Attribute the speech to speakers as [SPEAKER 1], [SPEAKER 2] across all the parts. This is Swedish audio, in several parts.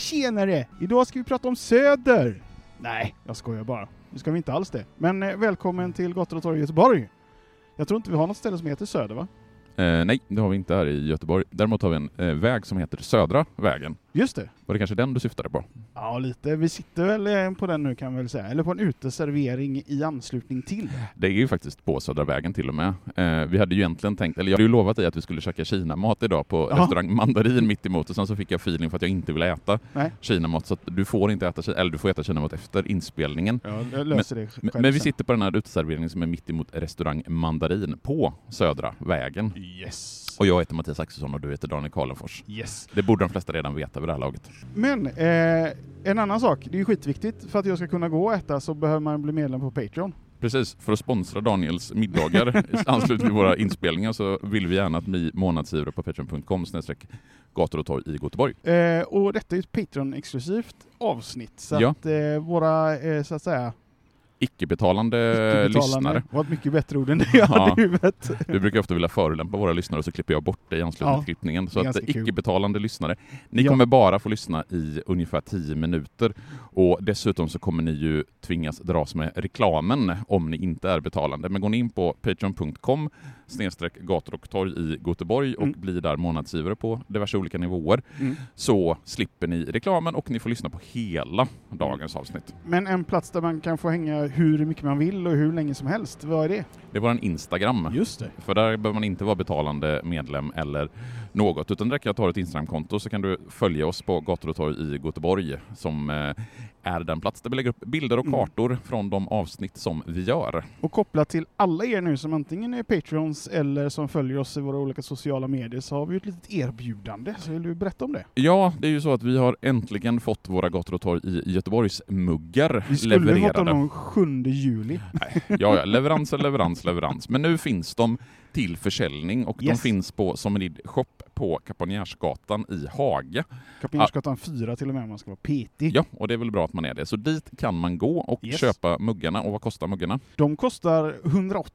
[SPEAKER 1] Tjenare tjenare! Idag ska vi prata om Söder! Nej, jag skojar bara. Nu ska vi inte alls det. Men eh, välkommen till Gator och torg i Göteborg. Jag tror inte vi har något ställe som heter Söder va?
[SPEAKER 2] Eh, nej, det har vi inte här i Göteborg. Däremot har vi en eh, väg som heter Södra vägen.
[SPEAKER 1] Just det.
[SPEAKER 2] Var det kanske den du syftade på?
[SPEAKER 1] Ja, lite. Vi sitter väl på den nu kan vi väl säga. Eller på en uteservering i anslutning till.
[SPEAKER 2] Det är ju faktiskt på Södra vägen till och med. Eh, vi hade ju egentligen tänkt, eller jag hade ju lovat dig att vi skulle käka kinamat idag på
[SPEAKER 1] Ja.
[SPEAKER 2] restaurang Mandarin mitt emot och sen så fick jag feeling för att jag inte ville äta
[SPEAKER 1] Nej.
[SPEAKER 2] kinamat så att du får inte äta, eller du får äta kinamat efter inspelningen.
[SPEAKER 1] Ja, jag löser det själv
[SPEAKER 2] Men, men vi sitter på den här uteserveringen som är mitt emot restaurang Mandarin på Södra vägen.
[SPEAKER 1] Yes.
[SPEAKER 2] Och jag heter Mattias Axelsson och du heter Daniel Karlenfors.
[SPEAKER 1] Yes.
[SPEAKER 2] Det borde de flesta redan veta vid det här laget.
[SPEAKER 1] Men eh, en annan sak, det är ju skitviktigt. För att jag ska kunna gå och äta så behöver man bli medlem på Patreon.
[SPEAKER 2] Precis, för att sponsra Daniels middagar i anslutning till våra inspelningar så vill vi gärna att ni månadsgivare på patreon.com snedstreck gator och torg i Göteborg.
[SPEAKER 1] Eh, och detta är ett Patreon-exklusivt avsnitt. Så
[SPEAKER 2] Ja.
[SPEAKER 1] att eh, våra, eh, så att säga,
[SPEAKER 2] Icke-betalande,
[SPEAKER 1] icke-betalande
[SPEAKER 2] lyssnare.
[SPEAKER 1] var ett mycket bättre ord än det jag
[SPEAKER 2] Ja.
[SPEAKER 1] hade i huvudet.
[SPEAKER 2] Vi brukar ofta vilja förolämpa våra lyssnare och så klipper jag bort det i anslutning
[SPEAKER 1] Ja,
[SPEAKER 2] till klippningen.
[SPEAKER 1] det
[SPEAKER 2] Så att icke-betalande lyssnare, ni
[SPEAKER 1] Ja.
[SPEAKER 2] kommer bara få lyssna i ungefär 10 minuter. Och dessutom så kommer ni ju tvingas dras med reklamen om ni inte är betalande. Men går ni in på patreon.com snedstreck gator och torg i Göteborg och
[SPEAKER 1] Mm.
[SPEAKER 2] blir där månadsgivare på diverse olika nivåer
[SPEAKER 1] Mm.
[SPEAKER 2] så slipper ni reklamen och ni får lyssna på hela dagens avsnitt.
[SPEAKER 1] Men en plats där man kan få hänga hur mycket man vill och hur länge som helst, vad är det?
[SPEAKER 2] Det är vår Instagram.
[SPEAKER 1] Just det.
[SPEAKER 2] För där behöver man inte vara betalande medlem eller något, utan det räcker att ha ett Instagramkonto så kan du följa oss på gator och torg i Göteborg som eh, är den plats där vi lägger upp bilder och
[SPEAKER 1] Mm.
[SPEAKER 2] kartor från de avsnitt som vi gör.
[SPEAKER 1] Och kopplat till alla er nu som antingen är Patreons eller som följer oss i våra olika sociala medier så har vi ett litet erbjudande. Så vill du berätta om det?
[SPEAKER 2] Ja, det är ju så att vi har äntligen fått våra gator och torg i Göteborgs muggar
[SPEAKER 1] Vi skulle ha fått
[SPEAKER 2] levererade.
[SPEAKER 1] dem 7 juli.
[SPEAKER 2] Ja, ja, leverans är leverans, leverans. Men nu finns de till försäljning och
[SPEAKER 1] Yes.
[SPEAKER 2] de finns på Sommerid Shop på Kapanjärsgatan i Haga.
[SPEAKER 1] Kapinjärsgatan 4 till och med om man ska vara petig.
[SPEAKER 2] Ja, och det är väl bra att man är det. Så dit kan man gå och
[SPEAKER 1] Yes.
[SPEAKER 2] köpa muggarna. Och vad kostar muggarna?
[SPEAKER 1] De kostar 180,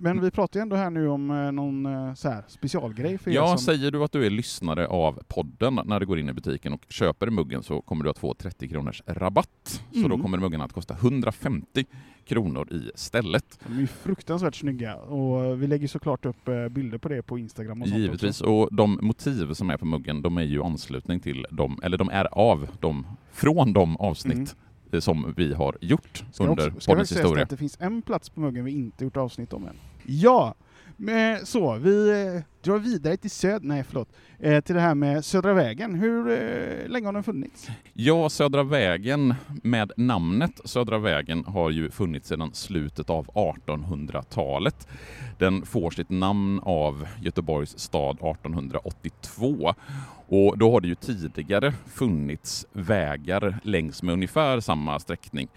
[SPEAKER 1] men vi pratar ju ändå här nu om eh, någon eh, så här specialgrej för
[SPEAKER 2] Ja,
[SPEAKER 1] som...
[SPEAKER 2] säger du att du är lyssnare av podden när du går in i butiken och köper muggen så kommer du att få 30 kronors rabatt. Så
[SPEAKER 1] Mm.
[SPEAKER 2] då kommer muggen att kosta 150 kronor i stället.
[SPEAKER 1] De är ju fruktansvärt snygga och vi lägger såklart upp eh, bilder på det på Instagram och sånt
[SPEAKER 2] Givetvis.
[SPEAKER 1] också.
[SPEAKER 2] Och de motiv som är på muggen, de är ju anslutning till dem, eller de är av dem, från de avsnitt eh, som vi har gjort.
[SPEAKER 1] Ska
[SPEAKER 2] under
[SPEAKER 1] också- ska
[SPEAKER 2] poddens
[SPEAKER 1] väl sägas
[SPEAKER 2] historia.
[SPEAKER 1] att det finns en plats på muggen vi inte gjort avsnitt om än. Ja, men så vi eh, drar vidare till söd... Nej, förlåt. Eh, till det här med Södra vägen. Hur eh, länge har den funnits?
[SPEAKER 2] Ja, Södra vägen med namnet Södra vägen har ju funnits sedan slutet av 1800-talet. Den får sitt namn av Göteborgs stad 1882 och då har det ju tidigare funnits vägar längs med ungefär samma sträckning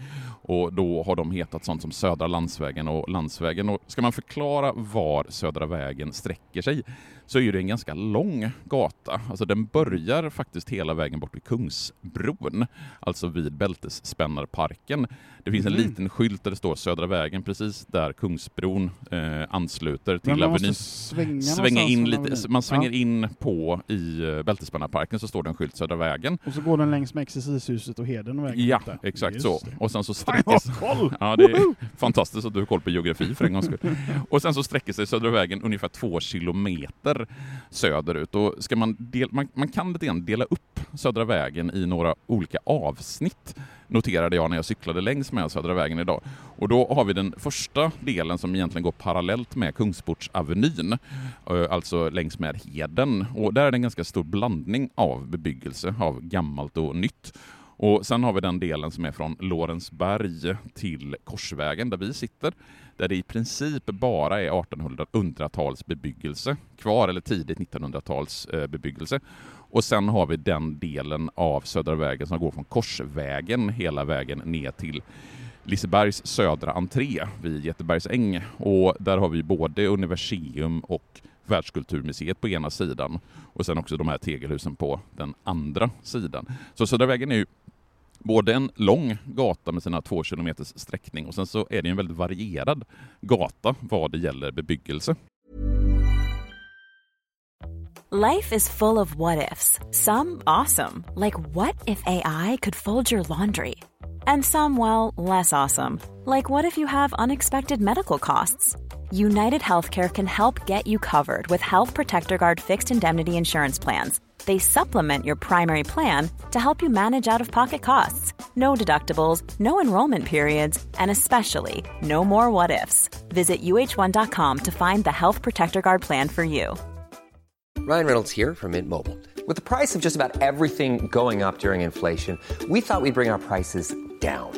[SPEAKER 2] och då har de hetat sånt som Södra landsvägen och Landsvägen och ska man förklara var Södra vägen sträcker sig så är det en ganska lång gata. Alltså den börjar faktiskt hela vägen bort vid Kungsbron, alltså vid Bältesspännarparken. Det finns en
[SPEAKER 1] Mm.
[SPEAKER 2] liten skylt där det står Södra vägen precis där Kungsbron eh, ansluter till Avenyn.
[SPEAKER 1] svänga,
[SPEAKER 2] Svänga in lite,
[SPEAKER 1] Avenyn.
[SPEAKER 2] man svänger
[SPEAKER 1] Ja.
[SPEAKER 2] in på i eh, Bältesspännarparken så står det en skylt Södra vägen.
[SPEAKER 1] Och så går den längs med exercishuset och Heden och vägen
[SPEAKER 2] Ja,
[SPEAKER 1] där.
[SPEAKER 2] exakt
[SPEAKER 1] Just
[SPEAKER 2] så.
[SPEAKER 1] det.
[SPEAKER 2] Och sen så sträcker sig...
[SPEAKER 1] koll!
[SPEAKER 2] Ja, det är fantastiskt att du har koll på geografi för en gångs skull. Och sen så sträcker sig Södra vägen ungefär två kilometer söderut. Och ska man, del, man, man kan lite grann dela upp Södra vägen i några olika avsnitt noterade jag när jag cyklade längs med Södra vägen idag. Och då har vi den första delen som egentligen går parallellt med Kungsportsavenyn, eh, alltså längs med Heden. Och där är det en ganska stor blandning av bebyggelse, av gammalt och nytt. Och sen har vi den delen som är från Lorensberg till Korsvägen där vi sitter, där det i princip bara är 1800-tals bebyggelse kvar, eller tidigt 1900-tals eh, bebyggelse. Och sen har vi den delen av Södra vägen som går från Korsvägen hela vägen ner till Lisebergs södra entré vid Götebergs äng. Och där har vi både Universium och Världskulturmuseet på ena sidan och sen också de här tegelhusen på den andra sidan. Så Södra vägen är ju både en lång gata med sina två kilometers sträckning och sen så är det en väldigt varierad gata vad det gäller bebyggelse.
[SPEAKER 3] Life is full of what ifs. Some awesome, like what if AI could fold your laundry? And some, well, less awesome, like what if you have unexpected medical costs? United Healthcare can help get you covered with Health Protector Guard fixed indemnity insurance plans. They supplement your primary plan to help you manage out of pocket costs. No deductibles, no enrollment periods, and especially no more what ifs. Visit uh1.com to find the Health Protector Guard plan for you.
[SPEAKER 4] Ryan Reynolds here from Mint Mobile. With the price of just about everything going up during inflation, we thought we'd bring our prices down.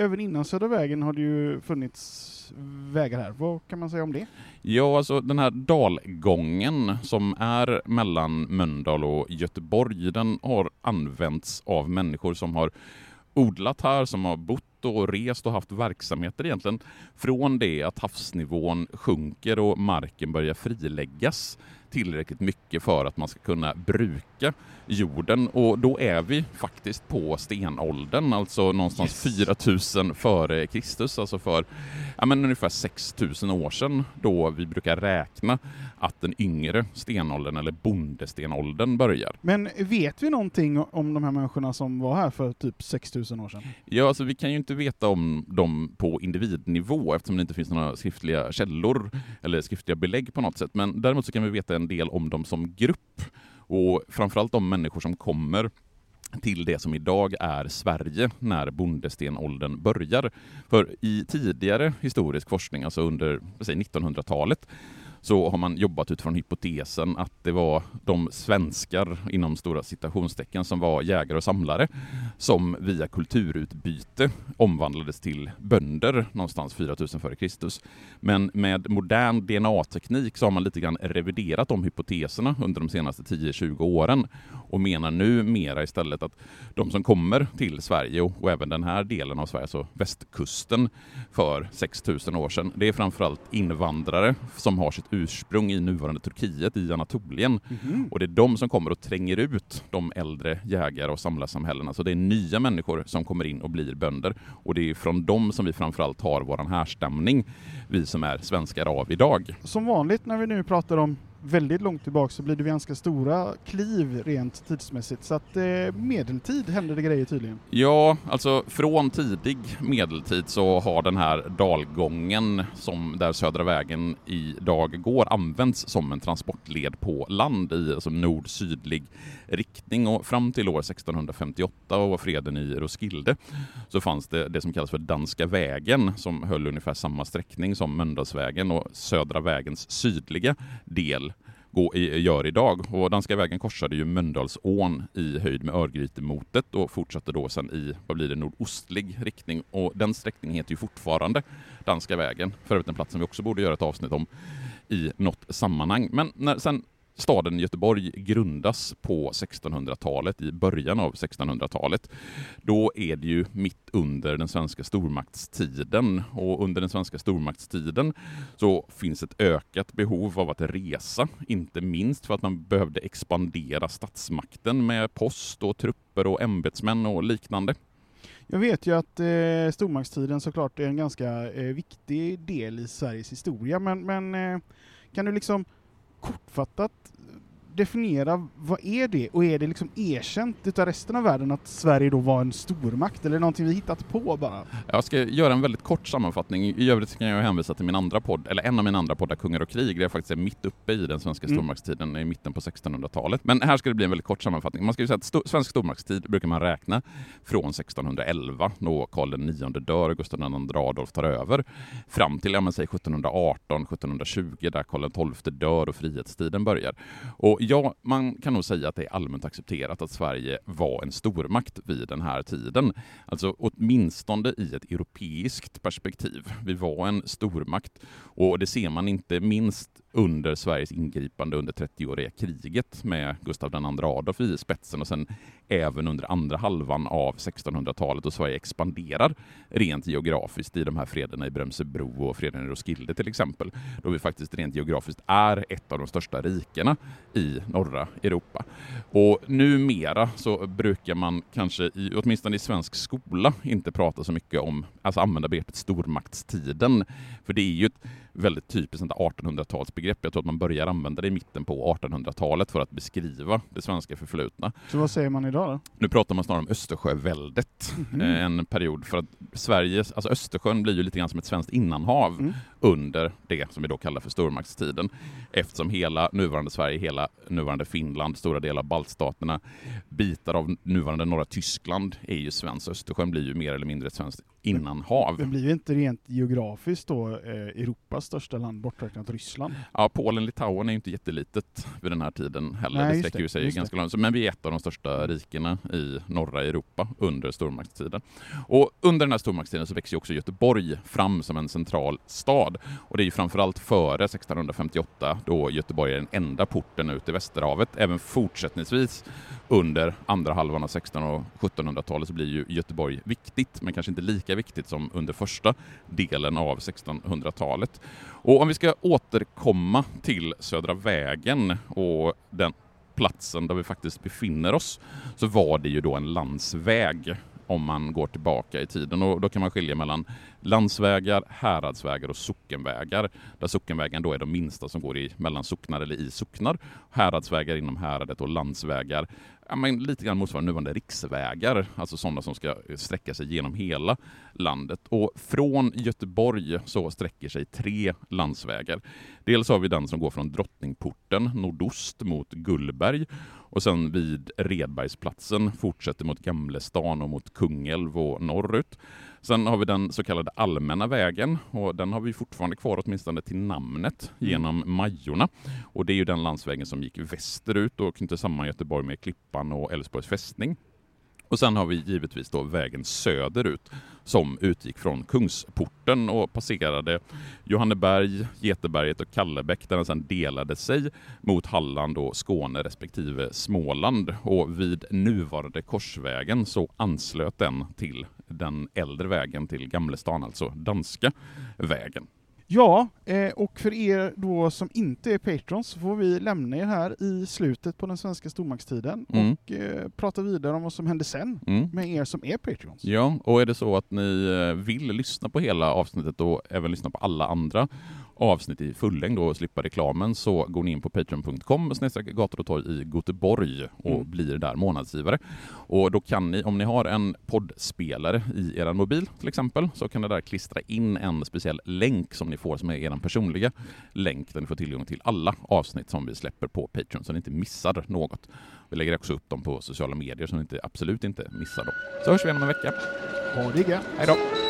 [SPEAKER 1] även innan Södra vägen har det ju funnits vägar här. Vad kan man säga om det?
[SPEAKER 2] Ja, alltså den här dalgången som är mellan Mölndal och Göteborg, den har använts av människor som har odlat här, som har bott och rest och haft verksamheter egentligen från det att havsnivån sjunker och marken börjar friläggas tillräckligt mycket för att man ska kunna bruka jorden och då är vi faktiskt på stenåldern, alltså någonstans
[SPEAKER 1] Yes.
[SPEAKER 2] 4000 före Kristus, alltså för ja, men ungefär 6000 år sedan då vi brukar räkna att den yngre stenåldern eller bondestenåldern börjar.
[SPEAKER 1] Men vet vi någonting om de här människorna som var här för typ 6000 år sedan?
[SPEAKER 2] Ja, alltså vi kan ju inte veta om dem på individnivå eftersom det inte finns några skriftliga källor eller skriftliga belägg på något sätt. Men däremot så kan vi veta en del om dem som grupp och framförallt de människor som kommer till det som idag är Sverige när bondestenåldern börjar. För i tidigare historisk forskning, alltså under 1900-talet, så har man jobbat utifrån hypotesen att det var de svenskar inom stora citationstecken som var jägare och samlare som via kulturutbyte omvandlades till bönder någonstans 4000 före Kristus. Men med modern DNA-teknik så har man lite grann reviderat de hypoteserna under de senaste 10-20 åren och menar nu mera istället att de som kommer till Sverige och, och även den här delen av Sverige, alltså västkusten för 6000 år sedan, det är framförallt invandrare som har sitt ursprung i nuvarande Turkiet, i Anatolien. Och det är de som kommer och tränger ut de äldre jägare och samlarsamhällena. Så det är nya människor som kommer in och blir bönder. Och det är från dem som vi framförallt har våran härstamning, vi som är svenskar av idag.
[SPEAKER 1] Som vanligt när vi nu pratar om väldigt långt tillbaka så blir det ganska stora kliv rent tidsmässigt. Så att eh, medeltid händer det grejer tydligen.
[SPEAKER 2] Ja, alltså från tidig medeltid så har den här dalgången som där Södra vägen idag går använts som en transportled på land i alltså nord-sydlig riktning och fram till år 1658 och freden i Roskilde så fanns det det som kallas för Danska vägen som höll ungefär samma sträckning som Mölndalsvägen och Södra vägens sydliga del gå gör idag. Och Danska vägen korsade ju Mölndalsån i höjd med Örgrytemotet och fortsatte då sen i, vad blir det, nordostlig riktning. Och den sträckningen heter ju fortfarande Danska vägen, för övrigt en plats som vi också borde göra ett avsnitt om i något sammanhang. Men när sen staden Göteborg grundas på 1600-talet, i början av 1600-talet. Då är det ju mitt under den svenska stormaktstiden och under den svenska stormaktstiden så finns ett ökat behov av att resa, inte minst för att man behövde expandera statsmakten med post och trupper och ämbetsmän och liknande.
[SPEAKER 1] Jag vet ju att eh, stormaktstiden såklart är en ganska eh, viktig del i Sveriges historia, men, men eh, kan du liksom kortfattat definiera vad är det och är det liksom erkänt utav resten av världen att Sverige då var en stormakt eller någonting vi hittat på bara?
[SPEAKER 2] Jag ska göra en väldigt kort sammanfattning. I övrigt kan jag hänvisa till min andra podd, eller en av mina andra poddar, Kungar och krig, där jag faktiskt är mitt uppe i den svenska
[SPEAKER 1] Mm.
[SPEAKER 2] stormaktstiden i mitten på 1600-talet. Men här ska det bli en väldigt kort sammanfattning. Man ska ju säga att sto- svensk stormaktstid brukar man räkna från 1611, då Karl IX dör och Gustav II Adolf tar över, fram till ja, men, säg 1718, 1720, där Karl XII dör och frihetstiden börjar. Och ja, man kan nog säga att det är allmänt accepterat att Sverige var en stormakt vid den här tiden. Alltså åtminstone i ett europeiskt perspektiv. Vi var en stormakt och det ser man inte minst under Sveriges ingripande under 30-åriga kriget med Gustav II Adolf i spetsen och sen även under andra halvan av 1600-talet och Sverige expanderar rent geografiskt i de här frederna i Brömsebro och freden i Roskilde till exempel, då vi faktiskt rent geografiskt är ett av de största rikena i norra Europa. Och numera så brukar man kanske, i, åtminstone i svensk skola, inte prata så mycket om, alltså använda begreppet stormaktstiden, för det är ju ett väldigt typiskt sånt där 1800-talsbegrepp. Jag tror att man börjar använda det i mitten på 1800-talet för att beskriva det svenska förflutna.
[SPEAKER 1] Så vad säger man idag då?
[SPEAKER 2] Nu pratar man snarare om Östersjöväldet, eh, en period för att Sveriges, alltså Östersjön blir ju lite grann som ett svenskt innanhav
[SPEAKER 1] Mm.
[SPEAKER 2] under det som vi då kallar för stormaktstiden. Eftersom hela nuvarande Sverige, hela nuvarande Finland, stora delar av baltstaterna, bitar av nuvarande norra Tyskland är ju svenskt. Östersjön blir ju mer eller mindre ett svenskt innanhav.
[SPEAKER 1] Det blir ju inte rent geografiskt då eh, Europas största land borträknat Ryssland.
[SPEAKER 2] Ja, Polen, Litauen är ju inte jättelitet vid den här tiden heller.
[SPEAKER 1] Nej,
[SPEAKER 2] det sträcker
[SPEAKER 1] det,
[SPEAKER 2] sig ganska långt. Men vi är ett av de största rikena i norra Europa under stormaktstiden. Och under den här stormaktstiden så växer också Göteborg fram som en central stad. Och det är ju framförallt före 1658 då Göteborg är den enda porten ut i Västerhavet. Även fortsättningsvis under andra halvan av 1600 och 1700-talet så blir ju Göteborg viktigt, men kanske inte lika lika viktigt som under första delen av 1600-talet. Och om vi ska återkomma till Södra vägen och den platsen där vi faktiskt befinner oss, så var det ju då en landsväg om man går tillbaka i tiden. Och då kan man skilja mellan landsvägar, häradsvägar och sockenvägar. Där sockenvägen då är de minsta som går i, mellan socknar eller i socknar. Häradsvägar inom häradet och landsvägar ja, men lite grann motsvarande nuvarande riksvägar, alltså sådana som ska sträcka sig genom hela landet. Och från Göteborg så sträcker sig tre landsvägar. Dels har vi den som går från Drottningporten nordost mot Gullberg och sen vid Redbergsplatsen fortsätter mot Gamlestan och mot Kungälv och norrut. Sen har vi den så kallade allmänna vägen och den har vi fortfarande kvar åtminstone till namnet genom Majorna. Och det är ju den landsvägen som gick västerut och knyter samman Göteborg med Klippan och Älvsborgs fästning. Och sen har vi givetvis då vägen söderut som utgick från Kungsporten och passerade Johanneberg, Geteberget och Kallebäck där den sedan delade sig mot Halland och Skåne respektive Småland. Och vid nuvarande Korsvägen så anslöt den till den äldre vägen till Gamlestan, alltså danska vägen.
[SPEAKER 1] Ja, eh, och för er då som inte är patrons så får vi lämna er här i slutet på den svenska stormaktstiden
[SPEAKER 2] Mm.
[SPEAKER 1] och eh, prata vidare om vad som hände sen
[SPEAKER 2] Mm.
[SPEAKER 1] med er som är patrons.
[SPEAKER 2] Ja, och är det så att ni eh, vill lyssna på hela avsnittet och även lyssna på alla andra avsnitt i fullängd och slippa reklamen så går ni in på patreon.com gator och torg i Göteborg och
[SPEAKER 1] Mm.
[SPEAKER 2] blir där månadsgivare. Och då kan ni, om ni har en poddspelare i er mobil till exempel, så kan ni där klistra in en speciell länk som ni får som är er personliga länk där ni får tillgång till alla avsnitt som vi släpper på Patreon så ni inte missar något. Vi lägger också upp dem på sociala medier så ni inte, absolut inte missar dem. Så hörs vi igen om en vecka.
[SPEAKER 1] Ha det gött!
[SPEAKER 2] Hej då!